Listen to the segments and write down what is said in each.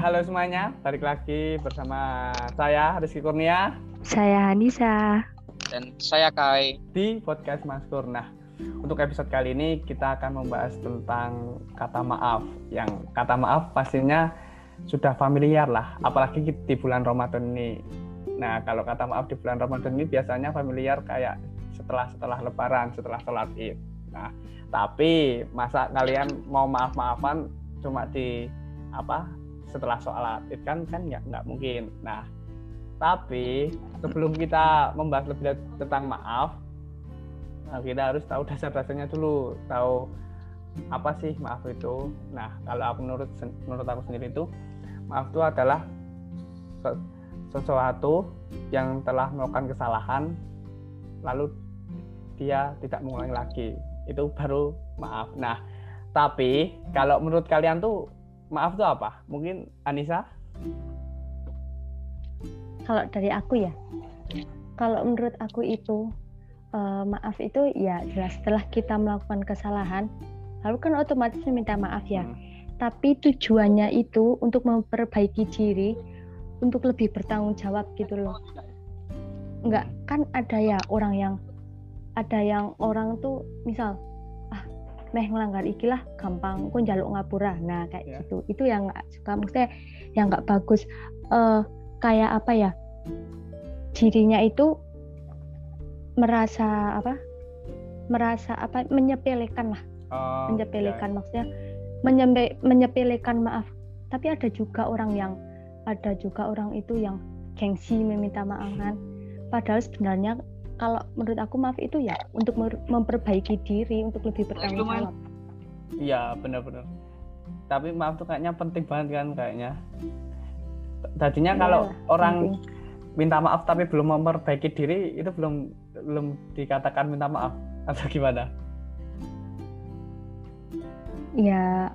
Halo semuanya, balik lagi bersama saya Rizky Kurnia Saya Hanisa. dan saya Kai. di podcast Mas. Nah, untuk episode kali ini kita akan membahas tentang kata maaf. Yang kata maaf pastinya sudah familiar lah, apalagi di bulan Ramadan ini. Nah, kalau kata maaf di bulan Ramadan ini biasanya familiar kayak setelah setelah Lebaran, setelah sholat Id. Nah, tapi masa kalian mau maaf-maafan cuma di apa setelah sholat Id kan kan nggak nggak mungkin. Nah, tapi sebelum kita membahas lebih lanjut tentang maaf, nah, kita harus tahu dasar-dasarnya dulu, tahu apa sih maaf itu. Nah, kalau aku menurut menurut aku sendiri itu maaf itu adalah se- sesuatu yang telah melakukan kesalahan lalu dia tidak mengulangi lagi. Itu baru maaf. Nah, tapi kalau menurut kalian tuh maaf itu apa? Mungkin Anissa? Kalau dari aku ya, kalau menurut aku itu eh, maaf itu ya jelas setelah kita melakukan kesalahan, lalu kan otomatis minta maaf ya. Hmm. Tapi tujuannya itu untuk memperbaiki diri, untuk lebih bertanggung jawab gitu loh. Enggak, kan ada ya orang yang ada yang orang tuh misal meh ngelanggar ikilah gampang. Kok njaluk ngapura. Nah kayak Ya. gitu. Itu yang nggak suka. Maksudnya yang nggak bagus. Eh kayak apa ya? Dirinya itu merasa apa? Merasa apa? Menyepelekan lah. Oh, menyepelekan maksudnya menyempe- menyepelekan maaf. Tapi ada juga orang yang ada juga orang itu yang gengsi meminta maaf kan. Padahal sebenarnya kalau menurut aku maaf itu ya untuk memperbaiki diri untuk lebih bertanggung jawab Iya benar-benar. Tapi maaf tuh kayaknya penting banget kan kayaknya. Tadinya Iya, kalau orang penting. minta maaf tapi belum memperbaiki diri itu belum belum dikatakan minta maaf atau gimana? ya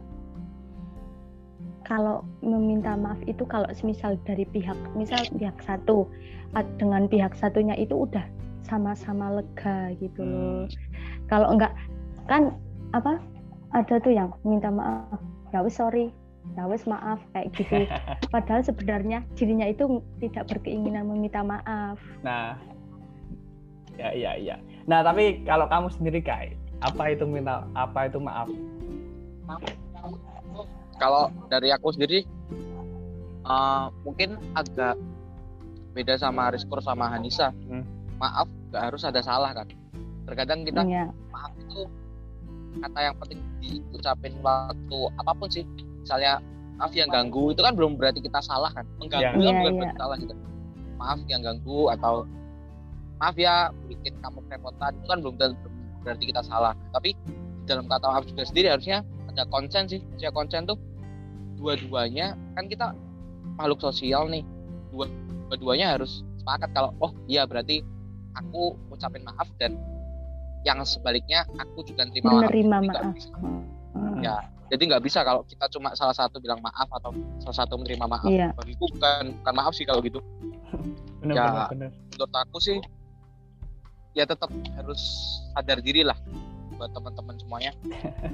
kalau meminta maaf itu kalau semisal dari pihak misal pihak satu dengan pihak satunya itu udah sama-sama lega gitu loh. Kalau enggak kan apa ada tuh yang minta maaf ya wes sorry ya wes maaf kayak gitu. Padahal sebenarnya dirinya itu tidak berkeinginan meminta maaf. Nah, ya iya iya. Nah tapi kalau kamu sendiri Kai, apa itu minta apa itu maaf? Kalau dari aku sendiri, eh, mungkin agak beda sama Rizkur sama Hanisa. Hmm. Maaf, nggak harus ada salah kan. Terkadang kita Ya, maaf itu kata yang penting diucapin waktu apa pun sih. Misalnya maaf yang ganggu itu kan belum berarti kita salah kan. Mengganggu Iya. kan bukan Iya, berarti salah gitu. Maaf yang ganggu atau maaf ya bikin kamu kerepotan itu kan belum berarti kita salah. Tapi dalam kata maaf juga sendiri harusnya ada konsen sih. Maksudnya konsen tuh dua-duanya kan kita makhluk sosial nih. Dua dua-duanya harus sepakat kalau oh iya berarti aku ucapin maaf dan yang sebaliknya aku juga terima maaf. menerima maaf. bisa. Hmm. Ya, jadi nggak bisa kalau kita cuma salah satu bilang maaf atau salah satu menerima maaf. Iya. Bagiku bukan bukan maaf sih kalau gitu. Benar Ya. benar benar. Menurut aku sih ya tetap harus sadar diri lah buat teman-teman semuanya.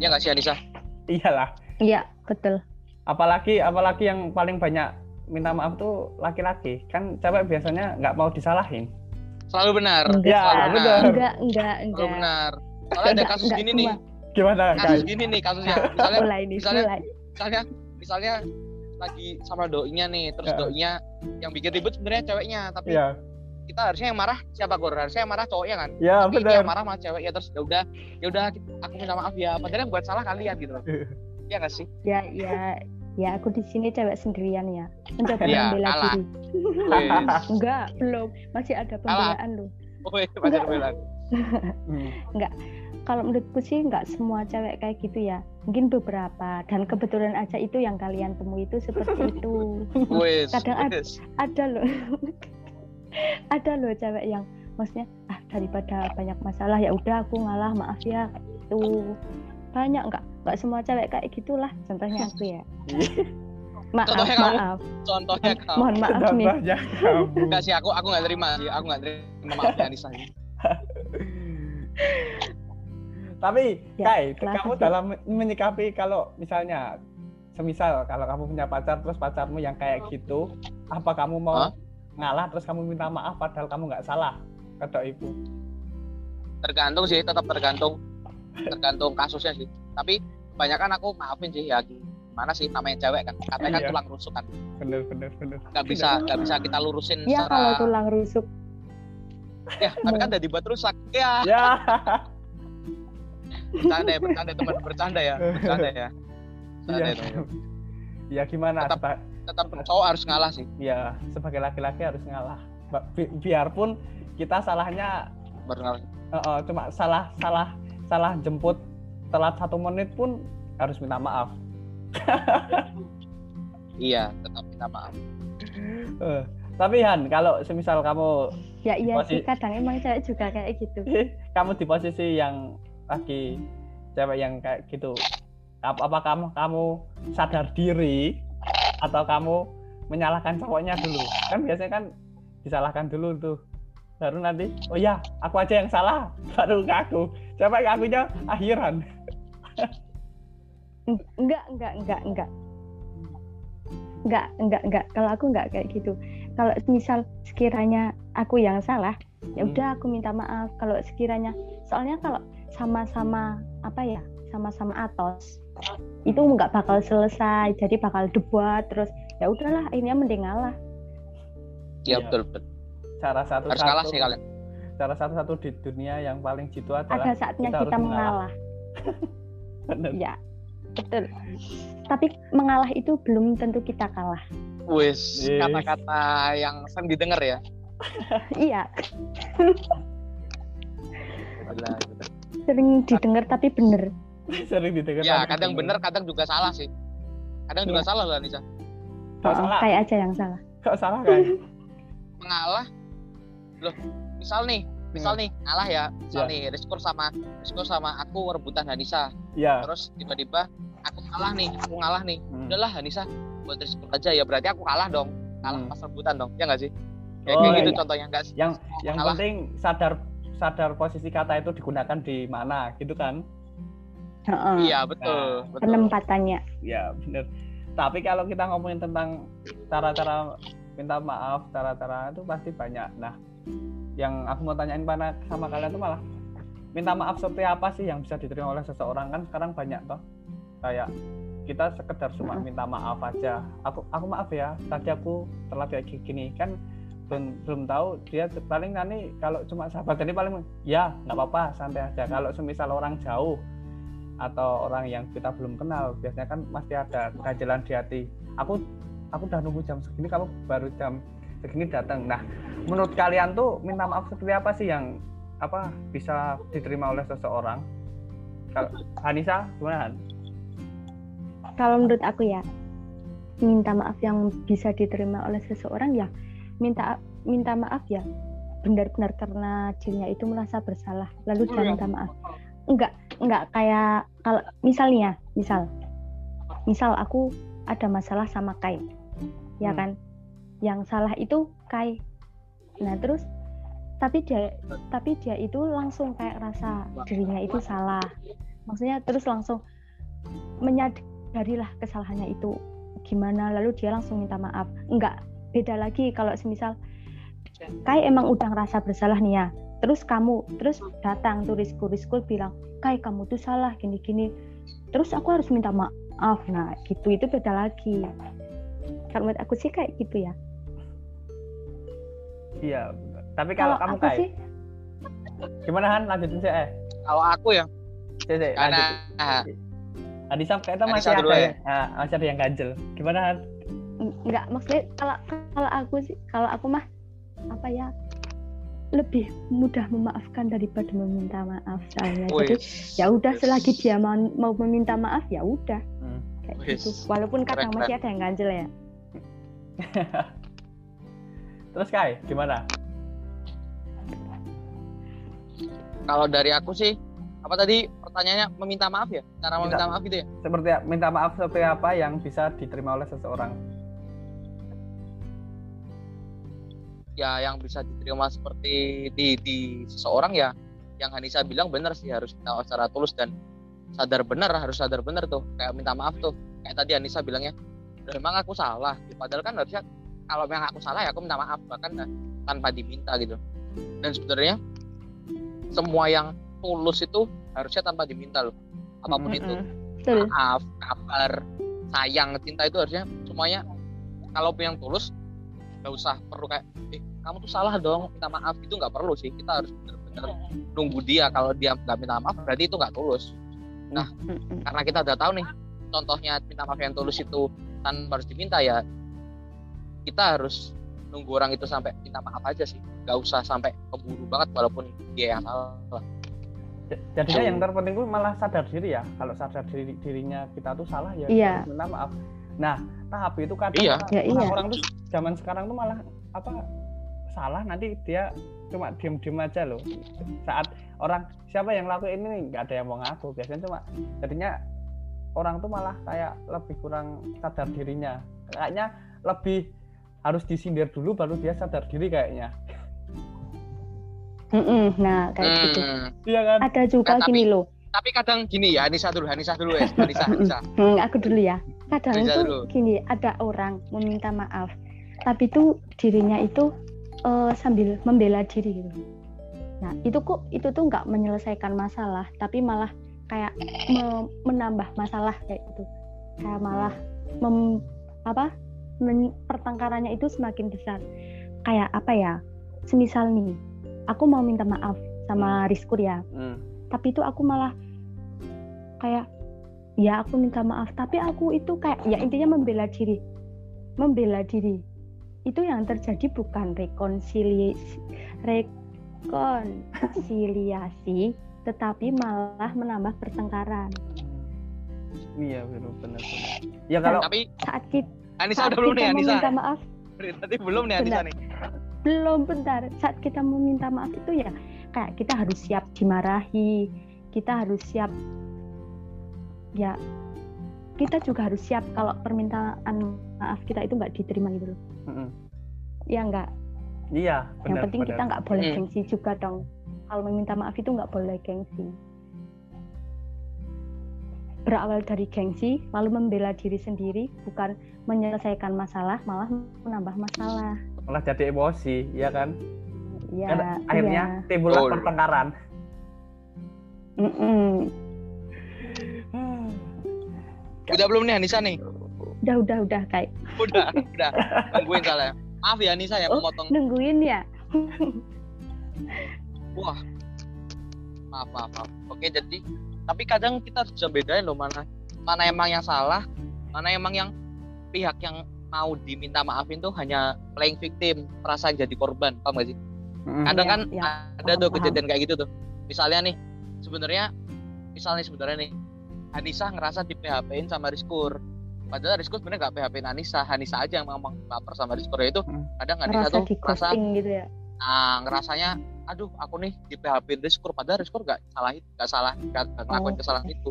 ya nggak sih Anissa? Iyalah. Iya, betul. Apalagi apalagi yang paling banyak minta maaf tuh laki-laki. Kan cewek biasanya nggak mau disalahin. Selalu benar. Enggak, Ya, Selalu benar. enggak, enggak, Selalu enggak. benar. Soalnya ada Enggak, kasus enggak gini nih. Gimana Kasus gini nih kasusnya. Misalnya Mulai nih, misalnya- mulai. misalnya misalnya lagi sama doinya nih, terus Ya. doinya yang bikin ribut sebenarnya ceweknya, tapi Iya. kita harusnya yang marah siapa Gor? Harusnya yang marah cowoknya kan? Ya Tapi ini benar. yang marah malah cewek ya terus ya udah ya udah aku minta maaf ya padahal yang buat salah kalian gitu loh Iya nggak sih Ya, ya, ya aku di sini cewek sendirian ya. Mencoba Iya, membela kalah. diri. Enggak, belum. Masih ada pembelaan loh. Pacar belan. Hmm. Kalau menurutku sih nggak semua cewek kayak gitu ya. Mungkin beberapa dan kebetulan aja itu yang kalian temui itu seperti itu. Wes. Kadang ada- ada loh. ada loh cewek yang maksudnya ah daripada banyak masalah ya udah aku ngalah maaf ya itu banyak nggak nggak semua cewek kayak gitulah contohnya aku ya maaf Contohnya kamu. maaf Contohnya kamu. mohon maaf nih Contohnya kamu. Enggak sih aku aku nggak terima sih. Aku nggak terima maafnya Anissa ini. Tapi Ya, Kai, kamu sih? dalam menyikapi kalau misalnya semisal kalau kamu punya pacar terus pacarmu yang kayak gitu, apa kamu mau Hah? ngalah terus kamu minta maaf padahal kamu nggak salah kata ibu. tergantung sih tetap tergantung tergantung kasusnya sih tapi kebanyakan aku maafin sih ya gimana sih namanya cewek kan katanya kan Iya. tulang rusuk kan Bener bener bener. nggak bisa nggak bisa kita lurusin Ya kalau secara tulang rusuk. ya tapi kan udah dibuat rusak ya Ya. bercanda ya bercanda teman bercanda ya bercanda ya bercanda Iya. ya, teman. Ya gimana? Tetap- tetap cowok harus ngalah sih ya sebagai laki-laki harus ngalah. Bi- biarpun kita salahnya baru ngalah eh, eh, cuma salah salah salah jemput telat satu menit pun harus minta maaf. iya tetap minta maaf Eh, tapi Han, kalau semisal kamu Ya iya sih kadang emang cewek juga kayak gitu. kamu di posisi yang lagi cewek yang kayak gitu, apa, apa kamu kamu sadar diri atau kamu menyalahkan cowoknya dulu? Kan biasanya kan disalahkan dulu tuh. Baru nanti, oh ya, aku aja yang salah, baru ke aku. Cewek akunya akhiran. Eng- Enggak, enggak, enggak, enggak. Enggak, enggak, enggak. Kalau aku enggak kayak gitu. Kalau misal sekiranya aku yang salah, ya Hmm. udah aku minta maaf. Kalau sekiranya soalnya kalau sama-sama apa ya, sama-sama atos, itu enggak bakal selesai. Jadi bakal debat terus. Ya udahlah, akhirnya mending ngalah. iya Iya. betul betul Cara satu harus kalah sih kalian Cara satu-satu di dunia yang paling jitu adalah Ada saatnya kita kita, harus mengalah. Bener. Ya, betul. Tapi mengalah itu belum tentu kita kalah. wis kata-kata yang sering didengar ya Iya, gitu. sering didengar tapi bener. Sering didengar. ya kadang bener kadang juga salah sih kadang juga Iya. salah loh Anissa Kok Oh, salah? kayak aja yang salah. Kok salah kan? mengalah loh misal nih misal nih ngalah ya misal Ya. nih Rizkur sama Rizkur sama aku rebutan Hanisa Iya. terus tiba-tiba aku kalah nih aku ngalah nih Hmm. udahlah Hanisa buat Rizkur aja ya berarti aku kalah dong kalah Hmm. pas rebutan dong ya nggak sih kayak, Oh, kayak gitu iya. contohnya enggak sih Yang yang kalah penting sadar sadar posisi kata itu digunakan di mana gitu kan? Heeh. iya betul betul Penempatannya. Ya bener. Tapi kalau kita ngomongin tentang cara-cara minta maaf, cara-cara itu pasti banyak. Nah, yang aku mau tanyain pada sama kalian tuh malah minta maaf seperti apa sih yang bisa diterima oleh seseorang? Kan sekarang banyak toh. Kayak kita sekedar cuma minta maaf aja. Aku aku maaf ya tadi aku telat kayak gini. Kan belum belum tahu dia paling nanti kalau cuma sahabat ini paling ya nggak apa-apa santai aja. Kalau semisal orang jauh atau orang yang kita belum kenal biasanya kan masih ada kegajelan di hati. Aku aku udah nunggu jam segini kamu baru jam segini datang nah menurut kalian tuh minta maaf seperti apa sih yang apa bisa diterima oleh seseorang kalau Hanisa gimana Han? Kalau menurut aku ya, minta maaf yang bisa diterima oleh seseorang ya minta minta maaf ya benar-benar karena dirinya itu merasa bersalah lalu dia minta maaf. Enggak, enggak kayak kalau misalnya, misal misal aku ada masalah sama Kai. Ya Hmm. kan? Yang salah itu Kai. Nah, terus tapi dia tapi dia itu langsung kayak rasa dirinya itu salah. Maksudnya terus langsung menyadarilah kesalahannya itu gimana lalu dia langsung minta maaf. Enggak, beda lagi kalau semisal Kai emang udah ngerasa bersalah nih ya. Terus kamu terus datang tuh Rizku Rizku bilang, "Kai, kamu tuh salah gini-gini." Terus aku harus minta maaf. Nah, gitu itu beda lagi. Kalau menurut aku sih kayak gitu ya. Iya tapi kalau, kamu kayak sih gimana Han? Lanjutin sih eh. Kalau aku ya? Sih, sih, karena ah, Adisa kayaknya Adisa masih ada ya? ya? Nah, masih ada yang ganjel. Gimana Han? Enggak maksudnya kalau kalau aku sih kalau aku mah apa ya lebih mudah memaafkan daripada meminta maaf soalnya. Jadi ya udah selagi dia mau, mau meminta maaf ya udah. Hmm. kayak gitu. Walaupun kadang masih ada yang ganjel ya. terus Kai gimana? Kalau dari aku sih apa tadi pertanyaannya? Meminta maaf ya? Cara Minta- meminta maaf gitu ya? seperti minta maaf seperti apa yang bisa diterima oleh seseorang? Ya yang bisa diterima seperti di di seseorang ya yang Hanisa bilang benar sih harus maaf secara tulus dan sadar benar harus sadar benar tuh kayak minta maaf tuh. Kayak tadi Anissa bilangnya memang aku salah? Padahal kan harusnya kalau memang aku salah ya aku minta maaf bahkan tanpa diminta gitu. Dan sebenarnya semua yang tulus itu harusnya tanpa diminta loh. Apa pun itu. Betul. maaf kabar sayang cinta itu harusnya semuanya kalau yang tulus nggak usah perlu kayak eh kamu tuh salah dong minta maaf. Itu nggak perlu sih kita harus benar-benar nunggu dia. Kalau dia nggak minta maaf berarti itu nggak tulus. Nah, karena kita udah tahu nih contohnya minta maaf yang tulus itu tanpa harus diminta ya kita harus nunggu orang itu sampai minta maaf aja sih nggak usah sampai keburu banget walaupun dia yang salah J- Jadinya yang terpenting itu malah sadar diri ya. Kalau sadar diri dirinya kita tuh salah ya Iya. minta maaf. Nah, tapi itu kadang Iya. orang- Ya, iya. orang-orang tuh zaman sekarang tuh malah apa salah nanti dia cuma diem-diem aja loh. Saat orang siapa yang lakuin ini nggak ada yang mau ngaku. Biasanya cuma jadinya orang tuh malah kayak lebih kurang sadar dirinya. Kayaknya lebih harus disindir dulu baru dia sadar diri kayaknya. Mm-mm. Nah, kayak gitu. Hmm, Iya kan? Ada juga Nah, tapi- gini loh. tapi kadang gini ya Anissa dulu Anissa dulu ya Anissa Anissa Hmm, aku dulu ya. Kadang Bisa tuh dulu. gini, ada orang meminta maaf, tapi tuh dirinya itu eh, sambil membela diri gitu. Nah, itu kok itu tuh nggak menyelesaikan masalah, tapi malah kayak me- menambah masalah kayak gitu. Kayak malah mem, apa? Men- pertengkarannya itu semakin besar. Kayak apa ya? Semisal nih, aku mau minta maaf sama Rizkur ya, Hmm. tapi itu aku malah kayak ya aku minta maaf tapi aku itu kayak ya intinya membela diri membela diri itu yang terjadi bukan rekonsiliasi rekonsiliasi tetapi malah menambah pertengkaran Iya benar benar. Ya kalau tapi saat kita, Anissa saat udah belum nih kita Anissa meminta maaf tadi belum nih Anissa Bentar. nih belum bentar saat kita meminta maaf itu ya kayak kita harus siap dimarahi kita harus siap ya kita juga harus siap kalau permintaan maaf kita itu nggak diterima gitu loh Mm-mm. ya nggak iya yang benar. penting kita benar. nggak boleh Hmm. gengsi juga dong kalau meminta maaf itu nggak boleh gengsi berawal dari gengsi lalu membela diri sendiri bukan menyelesaikan masalah malah menambah masalah malah jadi emosi, ya kan? ya Kan akhirnya iya. timbullah Betul. pertengkaran. Mm-mm. udah belum nih Anissa nih udah udah udah kayak udah udah tungguin salah maaf ya Anissa ya Oh. memotong nungguin ya Wah, maaf, maaf, maaf. Oke, jadi tapi kadang kita harus bisa bedain loh mana mana emang yang salah, mana emang yang pihak yang mau diminta maafin tuh hanya playing victim, perasaan jadi korban, paham gak sih? Mm-mm. Kadang Iya, kan iya. ada Paham, tuh paham. kejadian kayak gitu tuh. Misalnya nih, sebenarnya misalnya sebenarnya nih Anissa ngerasa di PHP-in sama Rizkur. Padahal Rizkur sebenarnya gak PHP-in Anissa, Anissa aja yang ngomong baper sama Rizkur ya itu. Hmm. Kadang Anissa ngerasa tuh merasa ghosting gitu ya Nah, ngerasanya, aduh, aku nih di PHP Rizkur, padahal Rizkur gak salah itu, gak salah, gak, gak ngelakuin Oh. kesalahan itu.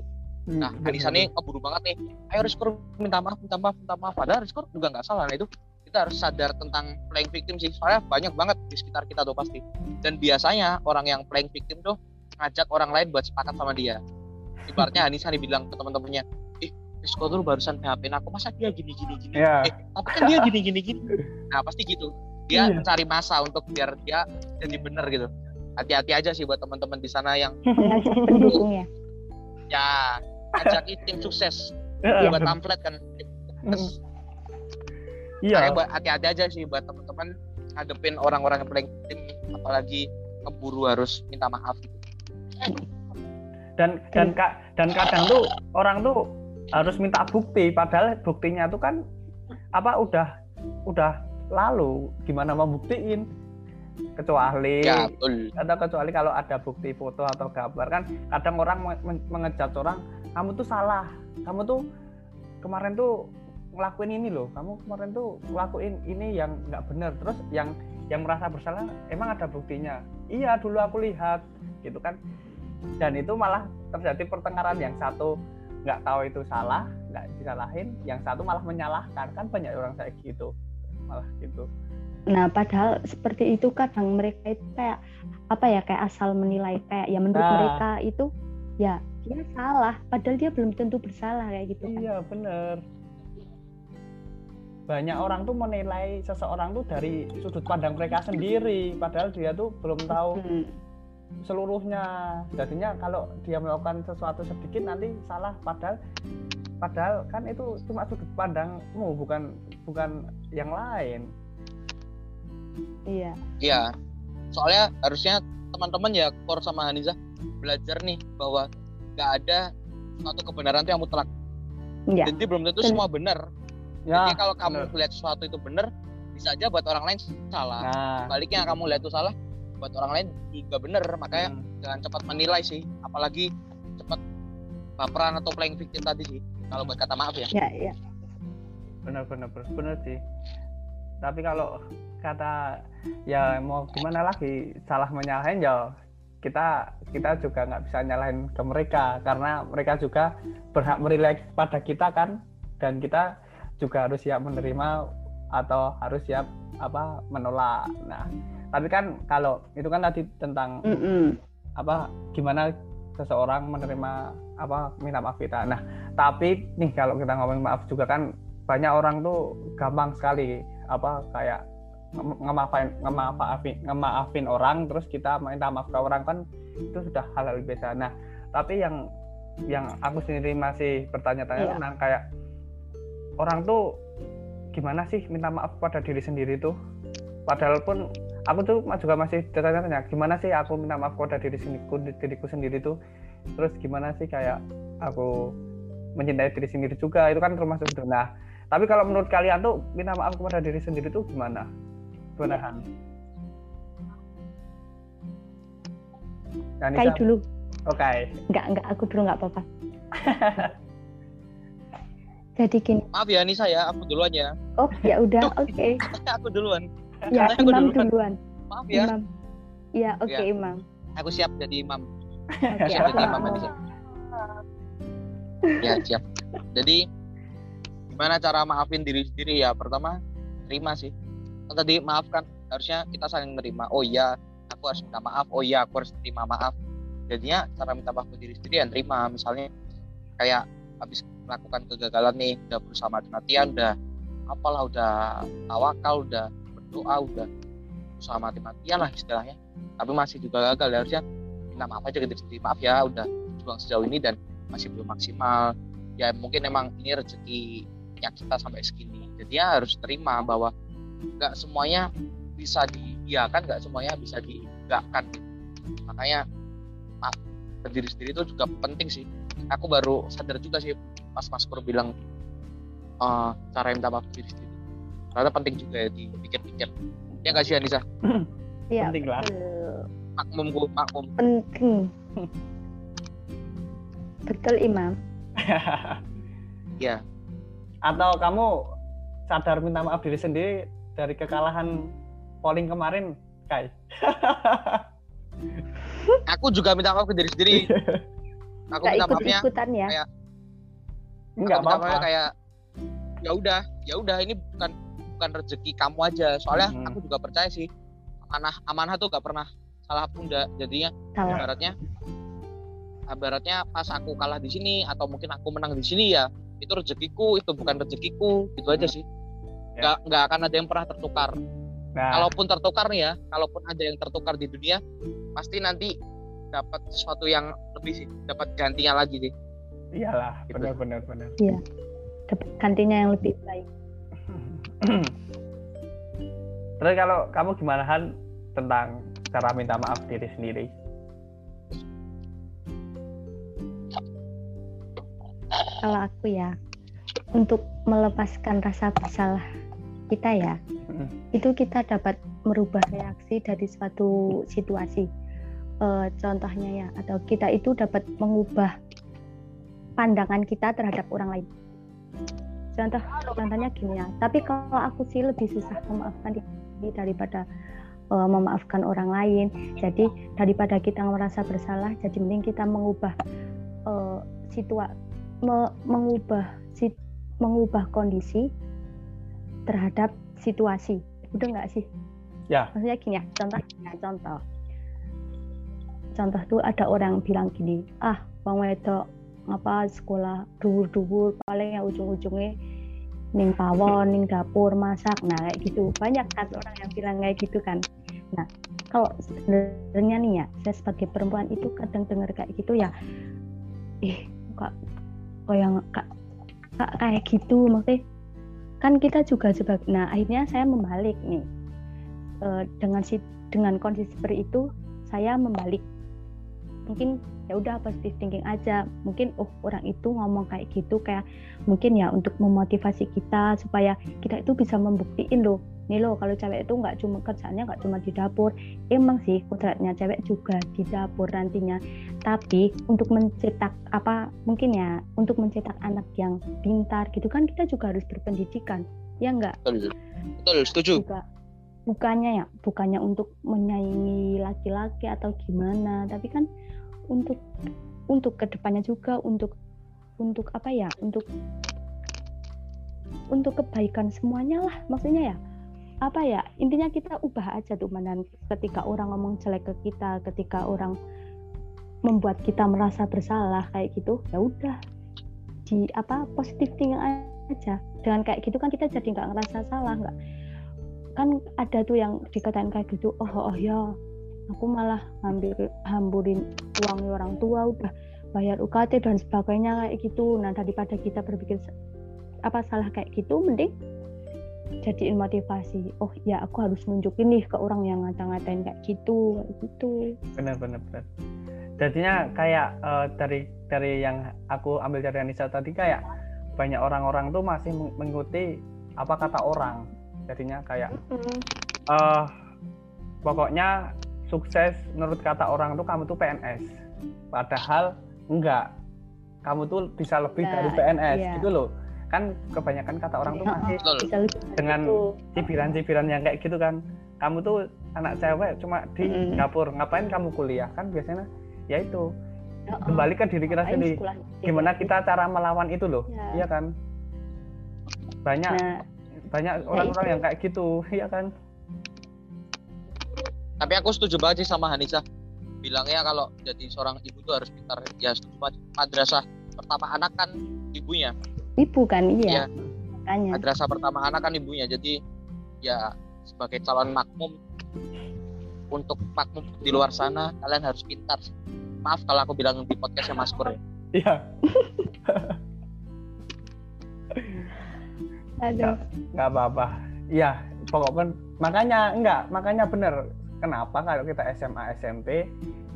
Nah, Mm, Anissa nih keburu banget nih, ayo Rizkur minta maaf, minta maaf, minta maaf. Padahal Rizkur juga gak salah. Nah, itu kita harus sadar tentang playing victim sih. Soalnya banyak banget di sekitar kita tuh pasti. Dan biasanya orang yang playing victim tuh ngajak orang lain buat sepakat sama dia. Ibaratnya Anissa nih bilang ke teman-temannya, ih, Rizkur tuh barusan PHP aku, masa dia gini, gini, gini. Iya. Eh, tapi kan dia gini, gini, gini. Nah, pasti gitu dia Iya. mencari masa untuk biar dia jadi bener gitu hati-hati aja sih buat teman-teman di sana yang ngajak pendukung ya ya ngajakin tim sukses Iya. buat pamflet kan terus Iya. Makanya buat hati-hati aja sih buat teman-teman ngadepin orang-orang yang paling penting apalagi keburu harus minta maaf gitu. Dan dan ka- dan kadang tuh orang tuh harus minta bukti padahal buktinya tuh kan apa udah udah lalu gimana mau buktiin kecuali Ya, betul. atau kecuali kalau ada bukti foto atau gambar kan kadang orang men- men- mengejat orang kamu tuh salah. Kamu tuh kemarin tuh ngelakuin ini loh. Kamu kemarin tuh ngelakuin ini yang nggak benar terus yang yang merasa bersalah emang ada buktinya? Iya dulu aku lihat gitu kan. Dan itu malah terjadi pertengkaran. Yang satu nggak tahu itu salah nggak disalahin. Yang satu malah menyalahkan. Kan banyak orang kayak gitu. Malah gitu. Nah, padahal seperti itu kadang mereka itu kayak apa ya kayak asal menilai kayak ya menurut Nah. mereka itu ya dia salah padahal dia belum tentu bersalah kayak gitu kan Iya bener. Banyak orang tuh menilai seseorang tuh dari sudut pandang mereka sendiri, padahal dia tuh belum tahu Hmm. seluruhnya. Jadinya kalau dia melakukan sesuatu sedikit nanti salah, padahal padahal kan itu cuma sudut pandangmu, bukan bukan yang lain. iya Iya. Soalnya harusnya teman-teman ya Kor sama Haniza belajar nih bahwa nggak ada suatu kebenaran itu yang mutlak. iya Jadi belum tentu Benar. semua benar. Ya, Jadi kalau kamu benar. lihat sesuatu itu benar, bisa aja buat orang lain salah. nah, Baliknya kamu lihat itu salah, buat orang lain juga benar. Makanya hmm, jangan cepat menilai sih, apalagi cepat baperan atau playing victim tadi sih. Kalau buat kata maaf ya. ya ya bener bener bener, bener sih. Tapi kalau kata ya mau gimana lagi salah menyalahin ya kita kita juga nggak bisa nyalahin ke mereka karena mereka juga berhak merileks pada kita kan dan kita juga harus siap menerima atau harus siap apa menolak. Nah, tapi kan kalau itu kan tadi tentang Mm-mm. apa gimana seseorang menerima apa minta maaf kita. Nah, tapi nih kalau kita ngomongin maaf juga kan banyak orang tuh gampang sekali apa kayak ngemaafin ngemaafin ngemaafin orang terus kita minta maaf ke orang kan itu sudah hal hal biasa. Nah, tapi yang yang aku sendiri masih bertanya-tanya Iya. tentang kayak orang tuh gimana sih minta maaf pada diri sendiri tuh? Padahal pun aku tuh juga masih tanya-tanya gimana sih aku minta maaf pada diri sendiriku diriku sendiri tuh? Terus gimana sih kayak aku mencintai diri sendiri juga? Itu kan termasuk nah tapi kalau menurut kalian tuh minta maaf kepada diri sendiri tuh gimana gimana Han? Nah, Kai Nisa- dulu Oke. nggak nggak aku dulu nggak apa-apa jadi gini Maaf ya Nisa ya, aku duluan ya. oh ya udah oke aku duluan. ya Aku imam duluan. duluan Maaf ya, imam ya oke Ya. imam aku siap jadi imam. oke Siap jadi imam Nisa. Ya siap. Jadi gimana cara maafin diri sendiri ya? Pertama terima sih. Tadi maafkan harusnya kita saling menerima. Oh iya, aku harus minta maaf. Oh iya, aku harus terima maaf. Jadinya cara minta maaf ke diri sendiri yang terima. Misalnya kayak habis melakukan kegagalan nih, udah berusaha mati-matian, udah apalah, udah tawakal, udah berdoa, udah berusaha mati-matian lah istilahnya. Tapi masih juga gagal. Ya, harusnya minta maaf aja ke diri sendiri. Maaf ya, udah berjuang sejauh ini dan masih belum maksimal ya mungkin emang ini rezeki yang kita sampai segini jadi ya harus terima bahwa nggak semuanya bisa diiakan nggak semuanya bisa dienggakkan makanya maaf ke diri sendiri itu juga penting sih. Aku baru sadar juga sih pas Mas Pur bilang eh, cara minta maaf diri sendiri. Ternyata penting juga ya dipikir-pikir. Ya nggak sih Anissa? Ya Penting lah. betul. makmumku makmum. Penting. Betul imam. Ya atau kamu sadar minta maaf diri sendiri dari kekalahan polling kemarin Kai. Aku juga minta maaf ke diri sendiri. Aku nggak minta ikut maafnya ikutan ya? kayak nggak Aku minta maafnya apa-apa kayak ya udah ya udah ini bukan bukan rezeki kamu aja. Soalnya Hmm. aku juga percaya sih amanah amanah tuh gak pernah salah bunda jadinya salah. ibaratnya ibaratnya pas aku kalah di sini atau mungkin aku menang di sini ya itu rezekiku itu bukan rezekiku itu aja Hmm. Sih Ya. nggak nggak akan ada yang pernah tertukar. Nah. Kalaupun tertukar nih ya kalaupun ada yang tertukar di dunia pasti nanti dapat sesuatu yang lebih sih dapat gantinya lagi sih. Iyalah Gitu. benar benar benar. Dapat gantinya yang lebih baik. Terus kalau kamu gimana Han tentang cara minta maaf diri sendiri? Kalau aku ya untuk melepaskan rasa bersalah kita ya. Itu kita dapat merubah reaksi dari suatu situasi. Eh, contohnya ya atau kita itu dapat mengubah pandangan kita terhadap orang lain. Contoh contohnya gini ya tapi kalau aku sih lebih susah memaafkan diri daripada eh, memaafkan orang lain. Jadi daripada kita merasa bersalah jadi mending kita mengubah eh, situa me- mengubah sit- mengubah kondisi terhadap situasi udah nggak sih Ya. maksudnya gini ya contoh ya, contoh contoh tuh ada orang bilang gini ah wong wedok apa sekolah dhuwur-dhuwur paling ya ujung-ujungnya ning pawon, ning dapur masak. Nah, kayak gitu. Banyak kan orang yang bilang kayak gitu kan. Nah, kalau sebenarnya nih ya, saya sebagai perempuan itu kadang dengar kayak gitu ya. Ih, kok kok yang kak, kak kayak gitu maksudnya kan kita juga sebagai nah akhirnya saya membalik nih. E, dengan si dengan kondisi seperti itu saya membalik. Mungkin ya udah positive thinking aja. Mungkin oh orang itu ngomong kayak gitu kayak mungkin ya untuk memotivasi kita supaya kita itu bisa membuktiin loh nih loh kalau cewek itu nggak cuma kerjanya nggak cuma di dapur emang sih kodratnya cewek juga di dapur nantinya. Tapi untuk mencetak apa mungkin ya untuk mencetak anak yang pintar gitu kan kita juga harus berpendidikan ya enggak betul betul setuju. Juga bukannya ya bukannya untuk menyaingi laki-laki atau gimana tapi kan untuk untuk ke depannya juga untuk untuk apa ya untuk untuk kebaikan semuanya lah maksudnya ya apa ya intinya kita ubah aja tuh mandan ketika orang ngomong jelek ke kita ketika orang membuat kita merasa bersalah kayak gitu ya udah di apa positif thinking aja. Dengan kayak gitu kan kita jadi nggak ngerasa salah nggak. Kan ada tuh yang dikatain kayak gitu oh oh ya aku malah ngambil hamburin uang orang tua udah bayar UKT dan sebagainya kayak gitu. Nah daripada kita berpikir apa salah kayak gitu mending jadiin motivasi oh ya aku harus nunjukin nih ke orang yang ngata-ngatain kayak gitu kayak gitu. Benar benar benar. Jadinya kayak uh, dari dari yang aku ambil dari Anissa tadi kayak banyak orang-orang tuh masih mengikuti apa kata orang. Jadinya kayak uh, pokoknya sukses menurut kata orang tuh kamu tuh PNS padahal enggak. Kamu tuh bisa lebih nah, dari PNS iya. gitu loh kan kebanyakan kata orang tuh masih dengan cibiran-cibiran yang kayak gitu kan. Kamu tuh anak cewek cuma di mm. dapur ngapain kamu kuliah? Kan biasanya ya itu. Kembali ke diri kita sendiri. gimana kita cara melawan itu loh? Ya. iya kan? Banyak nah, banyak ya orang-orang yang kayak gitu. Iya kan? Tapi aku setuju banget sih sama Hanisa. Bilangnya kalau jadi seorang ibu tuh harus pintar. Ya setuju banget. Madrasah pertama anak kan ibunya ibu kan iya. Ya, madrasah pertama anak kan ibunya jadi ya sebagai calon makmum untuk makmum di luar sana kalian harus pintar. Maaf kalau aku bilang di podcastnya Mas Pur ya. Iya. Aduh. Nggak apa-apa. Iya, pokoknya makanya enggak, makanya bener. Kenapa kalau kita SMA, SMP,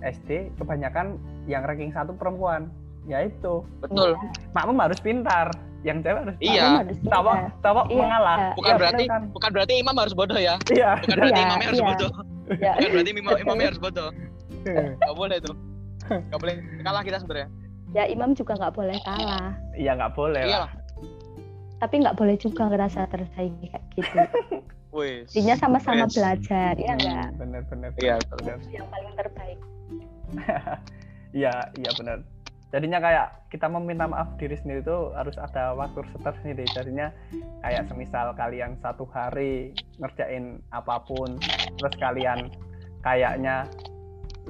SD kebanyakan yang ranking satu perempuan? Ya itu. Betul. Makmum harus pintar. Yang cewek harus Iya. Tawa, tawa iya. mengalah. Bukan ya, berarti kan. bukan berarti imam harus bodoh ya. Iya. Bukan berarti iya, imamnya harus iya. bodoh. Iya. Bukan berarti imam, imamnya harus bodoh. Gak boleh tuh. Gak boleh kalah kita sebenarnya. Ya imam juga nggak boleh kalah. Iya nggak boleh iya. lah. Tapi nggak boleh juga ngerasa tersaingi kayak gitu. Intinya sama-sama belajar, ya enggak? Bener-bener. Iya, bener. Yang paling terbaik. Iya, iya benar. Jadinya kayak kita meminta maaf diri sendiri itu harus ada waktu sendiri. Jadinya kayak semisal kalian satu hari ngerjain apa pun, terus kalian kayaknya,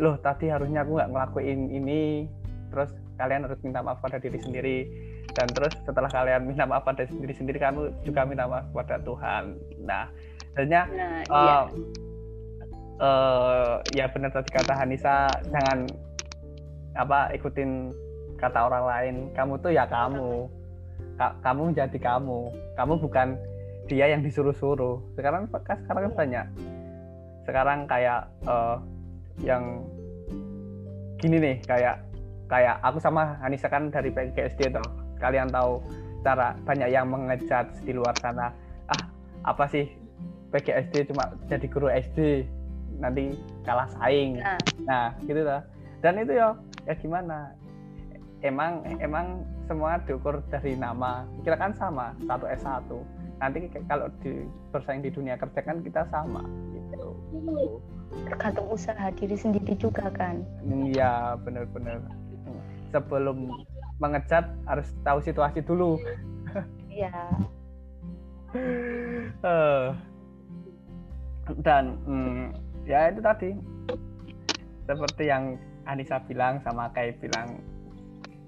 loh tadi harusnya aku nggak ngelakuin ini, terus kalian harus minta maaf pada diri sendiri dan terus setelah kalian minta maaf pada diri sendiri kamu juga minta maaf pada Tuhan nah sebenarnya nah, uh, iya. uh, ya benar tadi kata Hanisa jangan apa ikutin kata orang lain kamu tuh ya kamu. Ka kamu jadi kamu. Kamu bukan dia yang disuruh-suruh. Sekarang sekarang kan banyak. Sekarang kayak uh, yang gini nih kayak kayak aku sama Hanisa kan dari PGSD tuh kalian tahu cara banyak yang mengejat di luar sana. Ah apa sih? PGSD cuma jadi guru SD nanti kalah saing. Nah, nah gitu lah dan itu ya ya gimana emang emang semua diukur dari nama. Kita kan sama satu S1 nanti kalau di bersaing di dunia kerja kan kita sama gitu. Tergantung usaha diri sendiri juga kan. Iya benar-benar sebelum mengecat harus tahu situasi dulu. Iya. Uh, dan hmm, ya itu tadi. Seperti yang Anissa bilang sama kayak bilang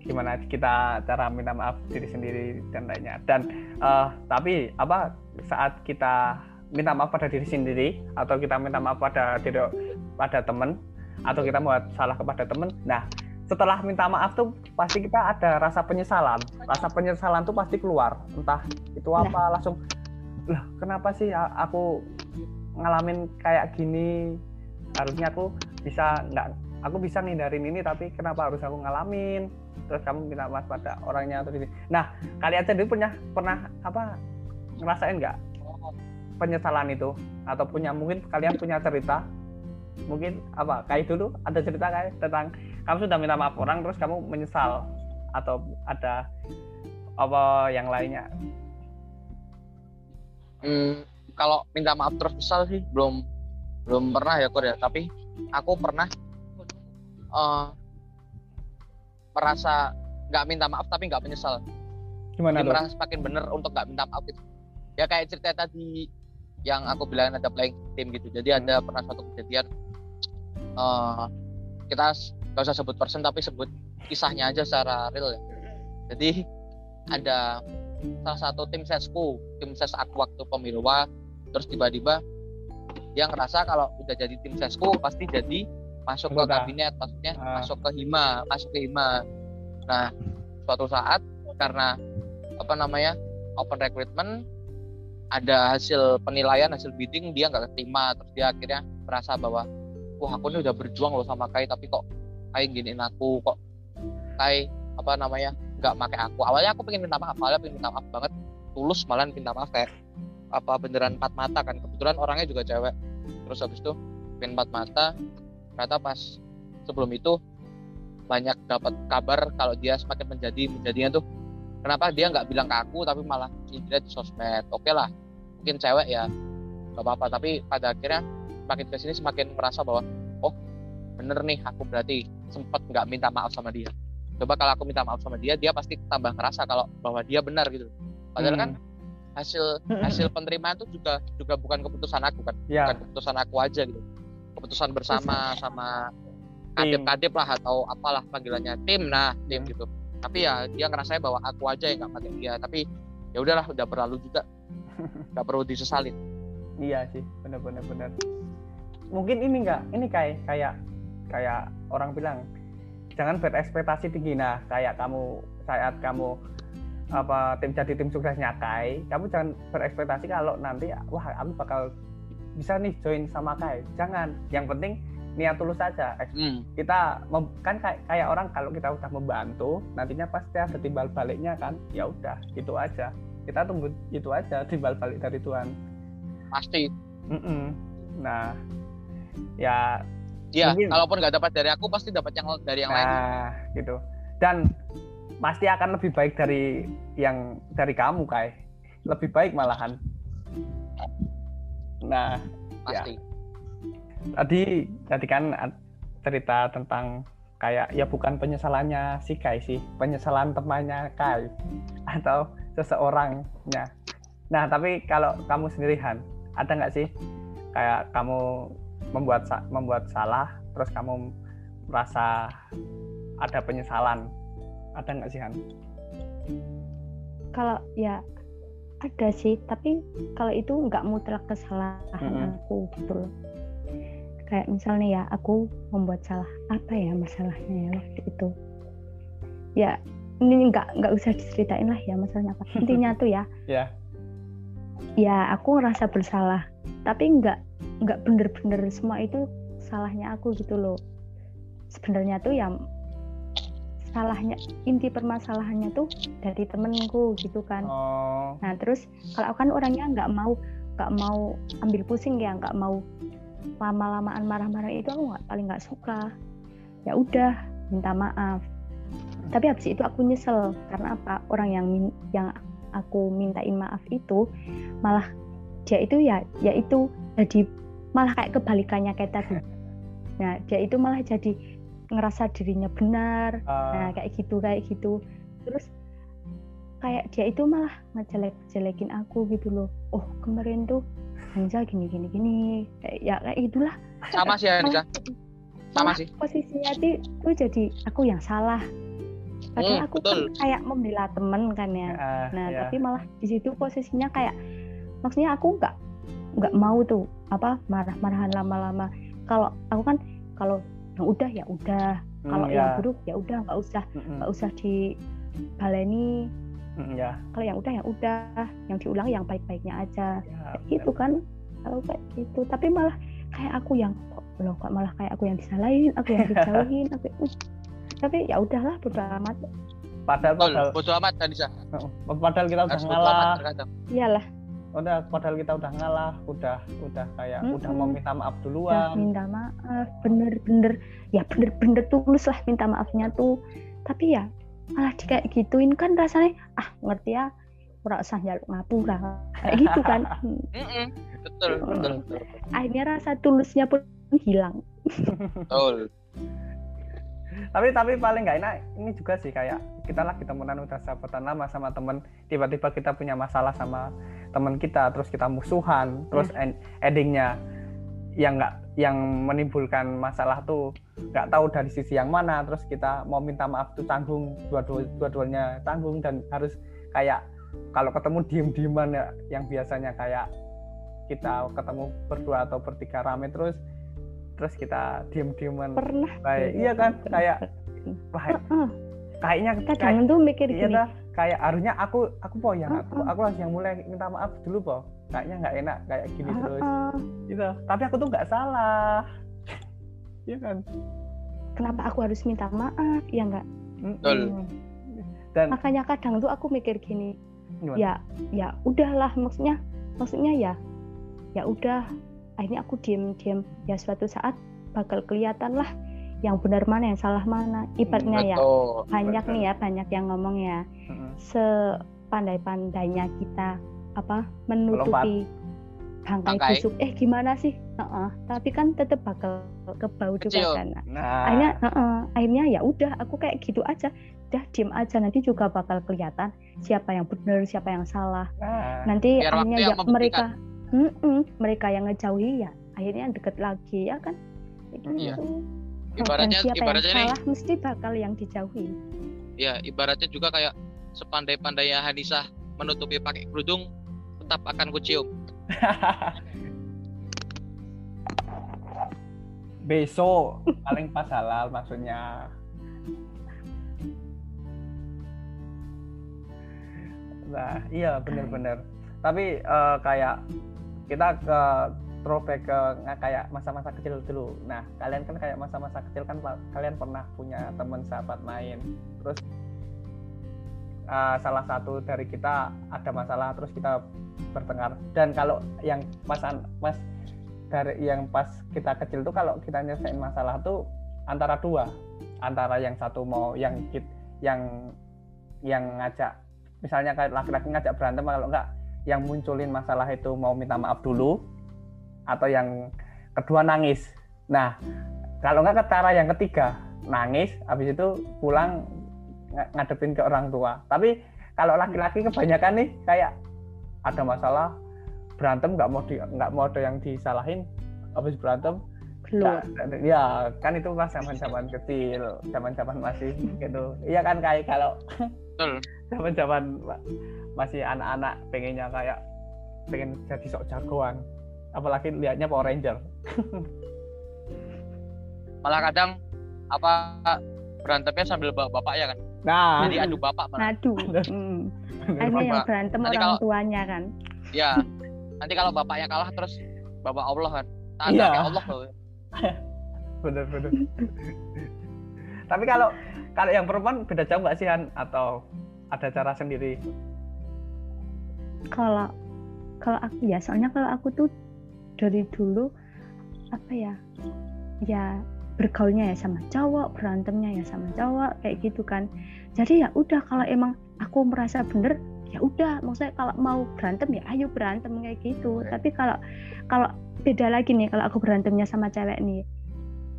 gimana kita cara minta maaf diri sendiri dan lainnya dan uh, tapi apa saat kita minta maaf pada diri sendiri atau kita minta maaf pada diri pada teman atau kita buat salah kepada teman nah setelah minta maaf tuh pasti kita ada rasa penyesalan rasa penyesalan tuh pasti keluar entah itu nah. apa nah. langsung lah kenapa sih aku ngalamin kayak gini harusnya aku bisa nggak aku bisa ngindarin ini tapi kenapa harus aku ngalamin terus kamu minta maaf pada orangnya atau ini nah kalian sendiri punya pernah apa ngerasain nggak penyesalan itu? Atau punya mungkin kalian punya cerita? Mungkin apa kayak dulu ada cerita kayak tentang kamu sudah minta maaf orang terus kamu menyesal atau ada apa yang lainnya? Hmm, kalau minta maaf terus menyesal sih belum belum pernah ya Korea tapi aku pernah uh, merasa nggak minta maaf tapi nggak menyesal. Gimana Jadi merasa semakin bener untuk nggak minta maaf gitu. Ya kayak cerita tadi yang aku bilang ada playing tim gitu. Jadi ada pernah suatu kejadian uh, kita nggak usah sebut person tapi sebut kisahnya aja secara real ya. Jadi ada salah satu tim sesku tim ses aku waktu pemiluwa terus tiba-tiba dia ngerasa kalau udah jadi tim sesku pasti jadi masuk ke kabinet maksudnya uh. masuk ke hima masuk ke hima. Nah suatu saat karena apa namanya open recruitment ada hasil penilaian hasil bidding dia nggak terima terus dia akhirnya merasa bahwa wah aku ini udah berjuang loh sama Kai tapi kok Kai giniin aku? Kok Kai apa namanya nggak pakai aku? Awalnya aku pengen minta maaf awalnya pengen minta maaf banget. Tulus malah minta maaf kayak apa beneran empat mata kan. Kebetulan orangnya juga cewek. Terus habis itu pengen empat mata ternyata pas sebelum itu banyak dapat kabar kalau dia semakin menjadi menjadinya tuh kenapa dia nggak bilang ke aku tapi malah intinya di sosmed. Oke lah mungkin cewek ya nggak apa-apa. Tapi pada akhirnya semakin ke sini semakin merasa bahwa oh bener nih aku berarti sempat nggak minta maaf sama dia. Coba kalau aku minta maaf sama dia dia pasti tambah ngerasa kalau bahwa dia benar gitu. Padahal kan hmm. kan hasil hasil penerimaan itu juga juga bukan keputusan aku kan ya. bukan keputusan aku aja gitu keputusan bersama sama kadep-kadep lah atau apalah panggilannya. Tim nah tim gitu. Tapi ya dia ngerasa bahwa aku aja yang nggak pakai dia. Tapi ya udahlah udah berlalu juga. Nggak perlu disesalin. Iya sih benar-benar benar mungkin ini enggak ini kayak kayak kayak orang bilang jangan berekspektasi tinggi. Nah kayak kamu saat kamu apa tim jadi tim suksesnya Kai kamu jangan berekspektasi kalau nanti wah aku bakal bisa nih join sama Kai jangan yang penting niat tulus saja hmm. kita kan kayak, kayak orang kalau kita udah membantu nantinya pasti ada timbal baliknya kan ya udah itu aja kita tunggu itu aja timbal balik dari Tuhan pasti mm -mm. nah ya Iya, kalaupun nggak dapat dari aku pasti dapat yang dari yang nah, lain. gitu. Dan pasti akan lebih baik dari yang dari kamu, Kai. Lebih baik malahan. Nah, ya. Pasti. Ya. Tadi tadi kan cerita tentang kayak ya bukan penyesalannya si Kai sih, penyesalan temannya Kai atau seseorangnya. Nah, tapi kalau kamu sendiri Han, ada nggak sih kayak kamu membuat membuat salah terus kamu merasa ada penyesalan ada nggak sih Han? Kalau ya ada sih tapi kalau itu nggak mutlak kesalahan hmm. aku gitu loh. Kayak misalnya ya aku membuat salah apa ya masalahnya ya waktu itu. Ya ini nggak nggak usah diceritain lah ya masalahnya apa. Intinya tuh ya. Yeah. ya aku ngerasa bersalah tapi nggak nggak bener-bener semua itu salahnya aku gitu loh. Sebenarnya tuh ya salahnya inti permasalahannya tuh dari temenku gitu kan. Oh. nah terus kalau aku kan orangnya nggak mau nggak mau ambil pusing ya nggak mau lama-lamaan marah-marah itu aku nggak paling nggak suka. Ya udah minta maaf. Tapi habis itu aku nyesel karena apa? Orang yang yang aku mintain maaf itu malah dia itu ya ya itu jadi malah kayak kebalikannya kayak tadi. Nah dia itu malah jadi ngerasa dirinya benar. Uh. nah kayak gitu kayak gitu. Terus kayak dia itu malah ngejelek-jelekin aku gitu loh. Oh kemarin tuh Anza gini gini gini. Kayak ya kayak itulah sama sih Anza sama sih. posisinya tuh, tuh jadi aku yang salah. Padahal Hmm, aku betul. kan kayak membela temen kan ya. Ah, nah ya. tapi malah di situ posisinya kayak maksudnya aku nggak nggak mau tuh apa marah-marahan lama-lama. Kalau aku kan kalau yang udah ya udah. Hmm, kalau ya. yang buruk ya udah nggak usah Mm-mm. nggak usah dibaleni Mm, ya. kalau yang udah ya udah. Yang diulang yang baik-baiknya aja. Ya, kayak gitu kan? Kalau kayak gitu. Tapi malah kayak aku yang kok loh kok malah kayak aku yang disalahin aku yang dijauhin aku uh. tapi ya udahlah bodo amat. Padahal, Betul, padahal, bodo amat Danisa. padahal kita udah ngalah, iyalah udah padahal kita udah ngalah, udah udah kayak udah Mm-mm. mau minta maaf udah duluan. minta maaf bener-bener ya bener-bener tulus lah minta maafnya tuh tapi ya malah di kayak gituin kan rasanya ah ngerti ya ora usah njaluk ngapura kayak gitu kan Hmm. Mm-mm. Betul, betul, betul. akhirnya rasa tulusnya pun hilang Betul. Tapi tapi paling nggak enak ini juga sih kayak kita lagi temenan udah sahabatan lama sama temen tiba-tiba kita punya masalah sama temen kita terus kita musuhan terus en- endingnya yang nggak yang menimbulkan masalah tuh nggak tahu dari sisi yang mana terus kita mau minta maaf tuh tanggung dua-dua dua-duanya tanggung dan harus kayak kalau ketemu diem-dieman ya yang biasanya kayak kita ketemu berdua atau bertiga rame terus terus kita diem-dieman. Pernah kayak tuh, iya kan? pernah. kayak wah, Heeh. kayaknya kayak, kadang tuh mikir iya gini dah, kayak harusnya aku aku po yang aku aku harus yang mulai minta maaf dulu po. Kayaknya nggak enak kayak gini terus. "Heeh, gitu. Tapi aku tuh nggak salah. Iya kan? Kenapa aku harus minta maaf? Ya enggak Betul. dan makanya kadang tuh aku mikir gini. Gimana? ya ya udahlah maksudnya maksudnya ya ya udah akhirnya aku diem diem. Ya suatu saat bakal kelihatan lah yang benar mana yang salah mana. Ibaratnya ya banyak betul. nih ya banyak yang ngomong ya. Mm-mm. sepandai-pandainya kita apa menutupi bangkai Bangkai. busuk. Eh gimana sih? Heeh, tapi kan tetap bakal kebau juga kan. Nah. Akhirnya heeh, akhirnya ya udah aku kayak gitu aja. Udah diem aja. Nanti juga bakal kelihatan siapa yang benar siapa yang salah. Nah, nanti Biar akhirnya ya yang mereka Mm-mm, mereka yang ngejauhi ya akhirnya deket lagi ya kan Kayak Iya. gitu. Ibaratnya- Dan siapa ibaratnya yang nih- salah mesti bakal yang dijauhi Ya, ibaratnya juga kayak sepandai-pandainya Hanisah menutupi pakai kerudung tetap akan kucium. besok paling pas halal maksudnya nah iya bener-bener tapi eh, kayak kita ke throwback ke kayak masa-masa kecil dulu. Nah kalian kan kayak masa-masa kecil kan kalian pernah punya teman sahabat main. Terus eh, salah satu dari kita ada masalah terus kita bertengkar. Dan kalau yang pas an- pas dari yang pas kita kecil tuh kalau kita nyelesain masalah tuh antara dua. Antara yang satu mau yang kit yang yang ngajak misalnya kayak laki-laki ngajak berantem kalau enggak yang munculin masalah itu mau minta maaf dulu atau yang kedua nangis. Nah kalau enggak ke cara yang ketiga nangis habis itu pulang ng- ngadepin ke orang tua. Tapi kalau laki-laki kebanyakan nih kayak ada masalah berantem nggak mau di nggak mau ada yang disalahin habis berantem nggak- ya kan itu pas zaman zaman kecil zaman zaman masih gitu. Iya kan kayak kalau Betul. Zaman zaman masih anak-anak pengennya kayak pengen jadi sok jagoan apalagi lihatnya Power Ranger Malah kadang apa berantemnya sambil bawa bapak ya kan. nah Jadi adu bapak malah. ngadu Hmm. akhirnya yang berantem Nanti orang kalau- tuanya kan Ya. Nanti kalau bapaknya kalah terus bapak Allah kan. Tak Iya. kayak Allah loh. bener-bener tapi kalau kalau yang perempuan beda jauh nggak sih Han atau ada cara sendiri. Kalau kalau aku ya soalnya kalau aku tuh dari dulu apa ya ya bergaulnya ya sama cowok berantemnya ya sama cowok kayak gitu kan. Jadi ya udah kalau emang aku merasa bener ya udah. Maksudnya kalau mau berantem ya ayo berantem kayak gitu. Tapi kalau kalau beda lagi nih kalau aku berantemnya sama cewek nih.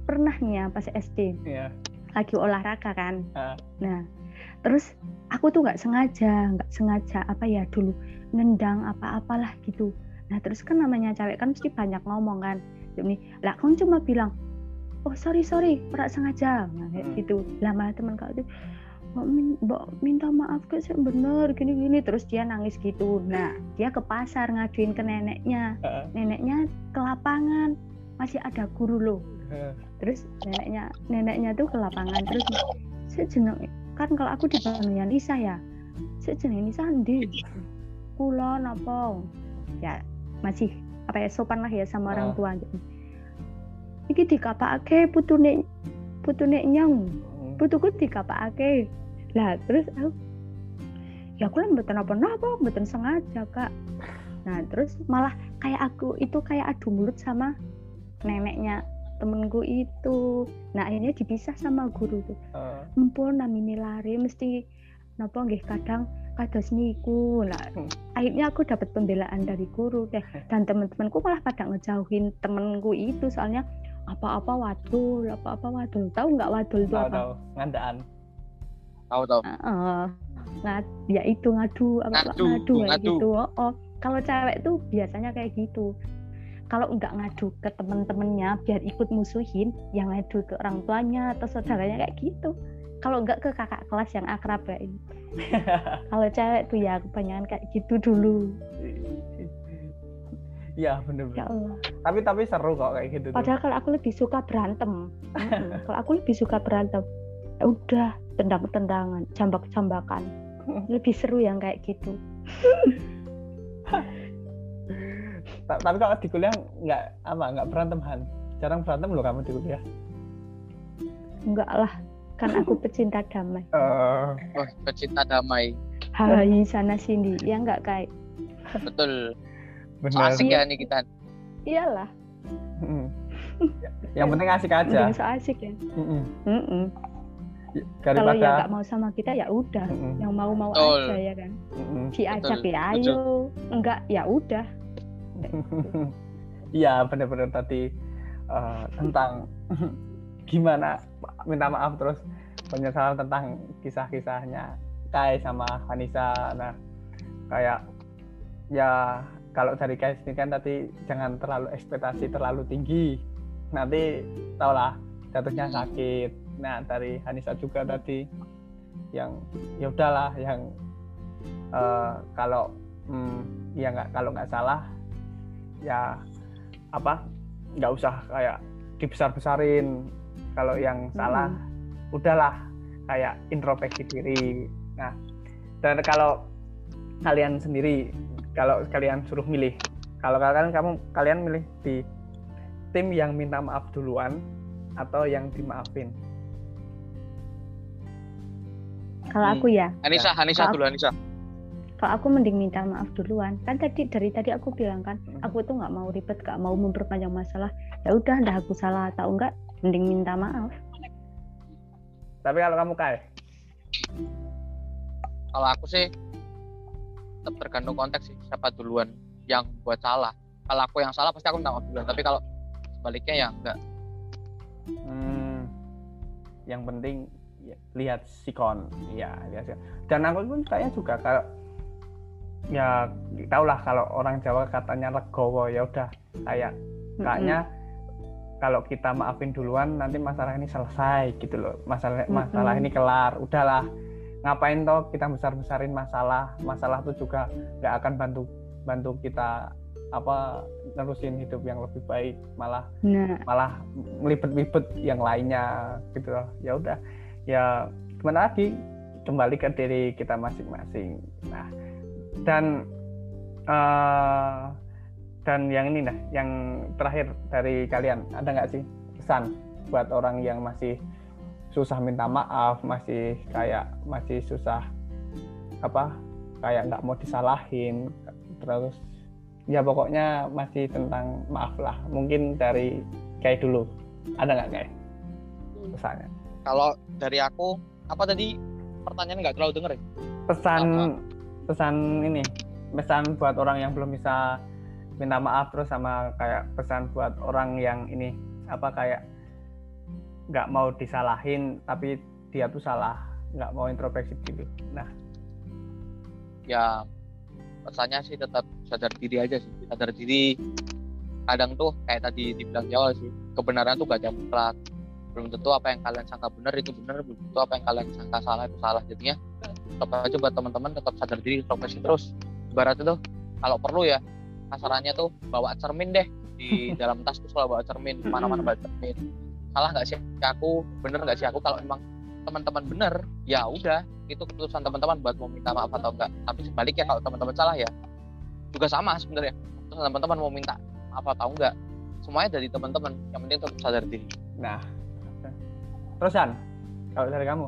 Pernah nih ya pas SD ya lagi olahraga kan. Ah. Nah, terus aku tuh nggak sengaja, nggak sengaja apa ya dulu nendang apa-apalah gitu. Nah, terus kan namanya cewek kan mesti banyak ngomong kan. Ini, lah kamu cuma bilang, oh sorry sorry, pernah sengaja, nah, Hmm. gitu. Lah malah teman kau itu, mbak, min- mbak minta maaf ke saya bener gini gini terus dia nangis gitu. Nah dia ke pasar ngaduin ke neneknya. Neneknya ke lapangan. Masih ada guru loh. Terus neneknya neneknya tuh ke lapangan. Terus saya jeneng kan kalau aku dipanggilnya Nisa ya saya jeneng Nisa ndi? Kula napa? Ya masih apa ya sopan lah ya sama orang Ah. tua gitu. Iki dikapake putune putune nyong. Hmm. putuku dikapake lah terus aku ya aku lah mboten apa-apa mboten sengaja kak. Nah terus malah kayak aku itu kayak adu mulut sama neneknya temenku itu. Nah akhirnya dipisah sama guru tuh Heeh. mumpun namine lari mesti napa nggih kadang kados niku. Nah Hmm. akhirnya aku dapat pembelaan dari guru teh dan teman-temanku malah pada ngejauhin temenku itu soalnya apa-apa wadul apa-apa wadul. Tahu nggak wadul itu tahu apa? Tahu ngandaan. Tahu tahu. Heeh. ngad ya itu ngadu apa Ngadu, ngadu kayak ngadu. gitu. Oh, oh. kalau cewek tuh biasanya kayak gitu kalau nggak ngadu ke temen-temennya biar ikut musuhin yang ngadu ke orang tuanya atau saudaranya kayak gitu kalau nggak ke kakak kelas yang akrab kayak gitu. kalau cewek tuh ya kebanyakan kayak gitu dulu Iya bener ya. Allah Tapi tapi seru kok kayak gitu. tuh. padahal kalau aku lebih suka berantem kalau aku lebih suka berantem ya udah tendang-tendangan jambak-jambakan lebih seru yang kayak gitu Tapi kalau di kuliah nggak apa nggak berantem Han. Jarang berantem loh kamu di kuliah. enggak lah kan aku pecinta damai Eh, wah pecinta damai Hai sana sini ya enggak kayak betul so bener. asik ya nih kita iyalah Mm. Yang penting asik aja. so asik ya Mm-mm. Mm-mm. kalau Daripada. yang nggak mau sama kita ya udah Mm-mm. yang mau mau Betul. aja ya kan Mm-mm. diajak Betul, ya ayo enggak ya udah Iya bener-bener tadi eh, tentang gimana minta maaf terus penyesalan tentang kisah-kisahnya Kai sama Hanisa. Nah kayak ya kalau dari Kai ini kan tadi jangan terlalu ekspektasi terlalu tinggi. Nanti tau lah jatuhnya sakit. Nah dari Hanisa juga tadi yang ya udahlah yang eh, kalau hmm, ya nggak kalau nggak salah ya apa nggak usah kayak dibesar-besarin. Kalau yang salah udahlah kayak introspeksi diri. Nah dan kalau kalian sendiri kalau kalian suruh milih kalau kalian kamu kalian milih di tim yang minta maaf duluan atau yang dimaafin? Kalau Hmm. aku ya. Anissa Anissa Maaf. dulu Anissa kalau aku mending minta maaf duluan. Kan tadi dari tadi aku bilang kan aku tuh nggak mau ribet nggak mau memperpanjang masalah. Ya udah dah aku salah atau enggak mending minta maaf. Tapi kalau kamu kai? Kalau aku sih tetap tergantung konteks sih siapa duluan yang buat salah. Kalau aku yang salah pasti aku minta maaf duluan. Tapi kalau sebaliknya ya enggak. Hmm, yang penting lihat sikon, ya lihat sikon. Dan aku pun kayaknya juga kalau ya tau lah kalau orang Jawa katanya legowo ya udah kayak kayaknya kalau kita maafin duluan nanti masalah ini selesai gitu loh. Masalah masalah Mm-mm. ini kelar udahlah. Ngapain toh kita besar besarin masalah? Masalah itu juga nggak akan bantu bantu kita apa nerusin hidup yang lebih baik malah nah. malah melibet-libet yang lainnya gitu loh. Ya udah ya gimana lagi kembali ke diri kita masing-masing. Nah dan eh, dan yang ini nah yang terakhir dari kalian ada nggak sih pesan buat orang yang masih susah minta maaf masih kayak masih susah apa kayak nggak mau disalahin terus ya pokoknya masih tentang maaf lah. Mungkin dari kayak dulu. Ada nggak kayak pesannya? Kalau dari aku apa tadi? Pertanyaan nggak terlalu denger ya? Pesan Apa? Pesan ini pesan buat orang yang belum bisa minta maaf terus sama kayak pesan buat orang yang ini apa kayak nggak mau disalahin tapi dia tuh salah nggak mau introspeksi diri. Nah. Ya pesannya sih tetap sadar diri aja sih. Sadar diri kadang tuh kayak tadi dibilang di sih kebenaran tuh gak ada belum tentu apa yang kalian sangka benar itu benar belum tentu apa yang kalian sangka salah itu salah jadinya coba aja buat teman-teman tetap sadar diri introspeksi terus. Ibarat itu kalau perlu ya kasarannya tuh bawa cermin deh di dalam tas tuh selalu bawa cermin ke mana-mana bawa cermin. Salah nggak sih aku? Bener nggak sih aku? Kalau emang teman-teman bener ya udah itu keputusan teman-teman buat mau minta maaf atau enggak tapi sebaliknya kalau teman-teman salah ya juga sama sebenarnya. Terus teman-teman mau minta maaf atau enggak semuanya dari teman-teman. Yang penting tetap sadar diri. Nah, terusan kalau dari kamu?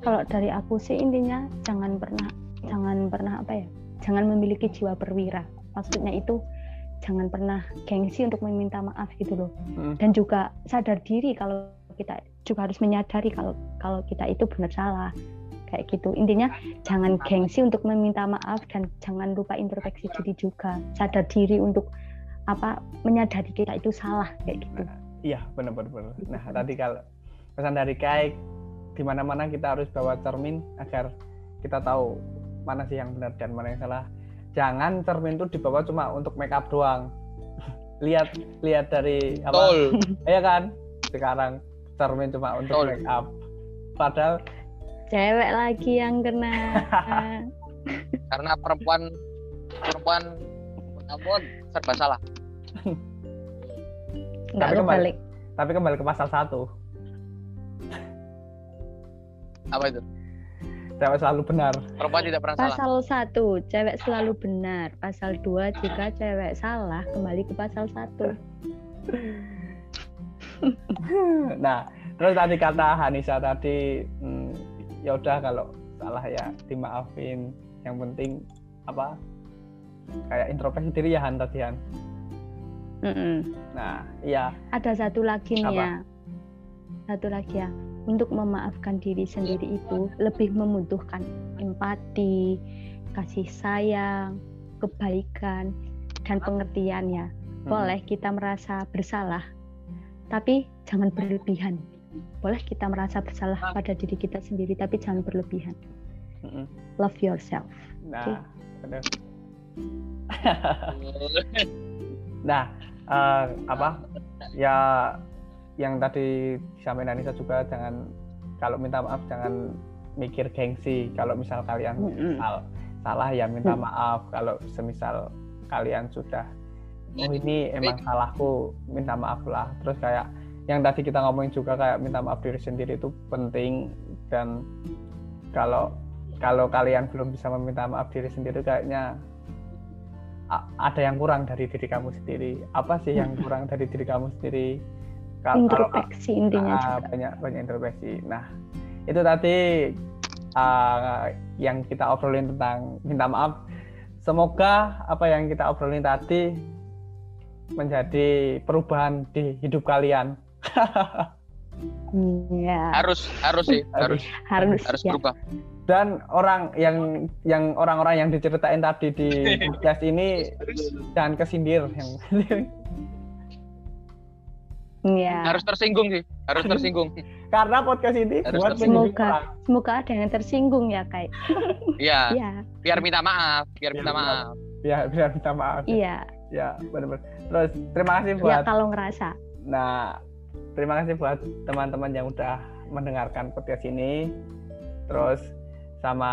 Kalau dari aku sih intinya jangan pernah jangan pernah apa ya? Jangan memiliki jiwa perwira. Maksudnya itu jangan pernah gengsi untuk meminta maaf gitu loh. Hmm. Dan juga sadar diri kalau kita juga harus menyadari kalau kalau kita itu benar salah kayak gitu intinya jangan gengsi untuk meminta maaf dan jangan lupa introspeksi diri juga sadar diri untuk apa menyadari kita itu salah kayak gitu Iya, benar-benar. benar. Nah, tadi kalau pesan dari Kai, di mana-mana kita harus bawa cermin agar kita tahu mana sih yang benar dan mana yang salah. Jangan cermin itu dibawa cuma untuk make up doang. lihat lihat dari apa? Iya kan? Sekarang cermin cuma untuk Betul. make up. Padahal cewek lagi yang kena karena perempuan perempuan ampun serba salah nggak Tapi kembali- kebalik tapi kembali ke pasal satu, apa itu cewek selalu benar. perempuan tidak pernah salah pasal satu cewek selalu benar pasal dua jika cewek salah kembali ke pasal satu nah, terus tadi kata Hanisa tadi hmm, ya udah kalau salah ya dimaafin. Yang penting apa? Kayak introspeksi diri ya Han tadi Han. Mm-mm. Nah, iya. ada satu lagi nih Apa? ya satu lagi ya untuk memaafkan diri sendiri itu lebih membutuhkan empati kasih sayang kebaikan dan pengertian ya Hmm. boleh kita merasa bersalah tapi jangan berlebihan boleh kita merasa bersalah pada diri kita sendiri tapi jangan berlebihan Mm-mm. love yourself Nah, benar. Nah, eh, apa? Ya yang tadi disampaikan Anissa juga jangan kalau minta maaf jangan mikir gengsi. Kalau misal kalian sal- salah ya minta Hmm. maaf. Kalau semisal kalian sudah oh ini emang salahku, minta maaf lah. Terus kayak yang tadi kita ngomongin juga kayak minta maaf diri sendiri itu penting dan kalau kalau kalian belum bisa meminta maaf diri sendiri kayaknya ada yang kurang dari diri kamu sendiri. Apa sih yang kurang dari diri kamu sendiri? Ka- Kalau introspeksi intinya Ah, juga banyak banyak introspeksi. Nah, itu tadi ah, yang kita obrolin tentang minta maaf. Semoga apa yang kita obrolin tadi menjadi perubahan di hidup kalian. ya harus harus sih harus harus harus ya berubah Dan orang yang yang orang-orang yang diceritain tadi di podcast ini jangan kesindir yang ya harus tersinggung sih harus tersinggung karena podcast ini Harus buat orang. semoga semoga ada yang tersinggung ya kayak iya iya biar minta maaf biar Biar minta minta maaf Ya, bisa minta maaf. iya Ya, benar-benar. Terus terima kasih ya buat kalau ngerasa Nah, terima kasih buat teman-teman yang udah mendengarkan podcast ini. Terus sama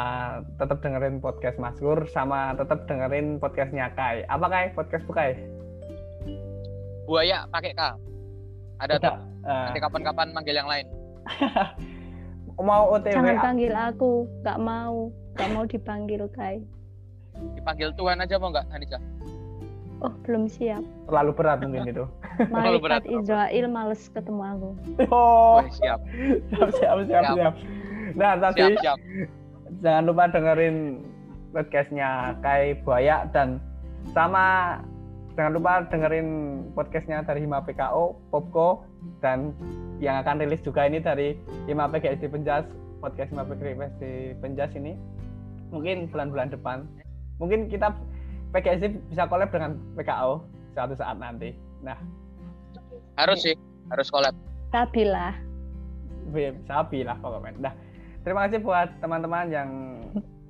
tetap dengerin podcast Maskur, sama tetap dengerin podcastnya Kai. Apa Kai? Podcast Kai? buaya pakai k ada tuh. Eh, nanti kapan-kapan manggil yang lain. Mau OTW jangan panggil aku nggak mau nggak mau dipanggil kai. Dipanggil Tuhan aja mau nggak Anissa oh belum siap. Terlalu berat mungkin itu. Terlalu berat. Israel males ketemu aku. Oh, Wih, siap. Siap siap siap Siap. siap. Nah, tadi siap siap. jangan lupa dengerin podcastnya Kai Buaya dan sama jangan lupa dengerin podcastnya dari Hima PKO, Popko dan yang akan rilis juga ini dari Hima PGSD Penjas, podcast Hima PGSD Penjas ini mungkin bulan-bulan depan. Mungkin kita PGSD bisa collab dengan PKO suatu saat nanti. Nah, harus sih harus collab stabil lah sabi lah pokoknya. Nah, terima kasih buat teman-teman yang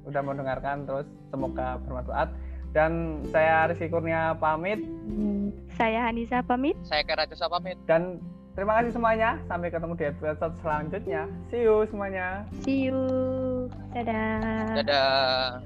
udah mendengarkan terus semoga bermanfaat dan saya Rizky Kurnia pamit Hmm, saya Hanisa pamit saya kira aja pamit dan terima kasih semuanya. Sampai ketemu di episode selanjutnya. See you semuanya. See you. Dadah. Dadah.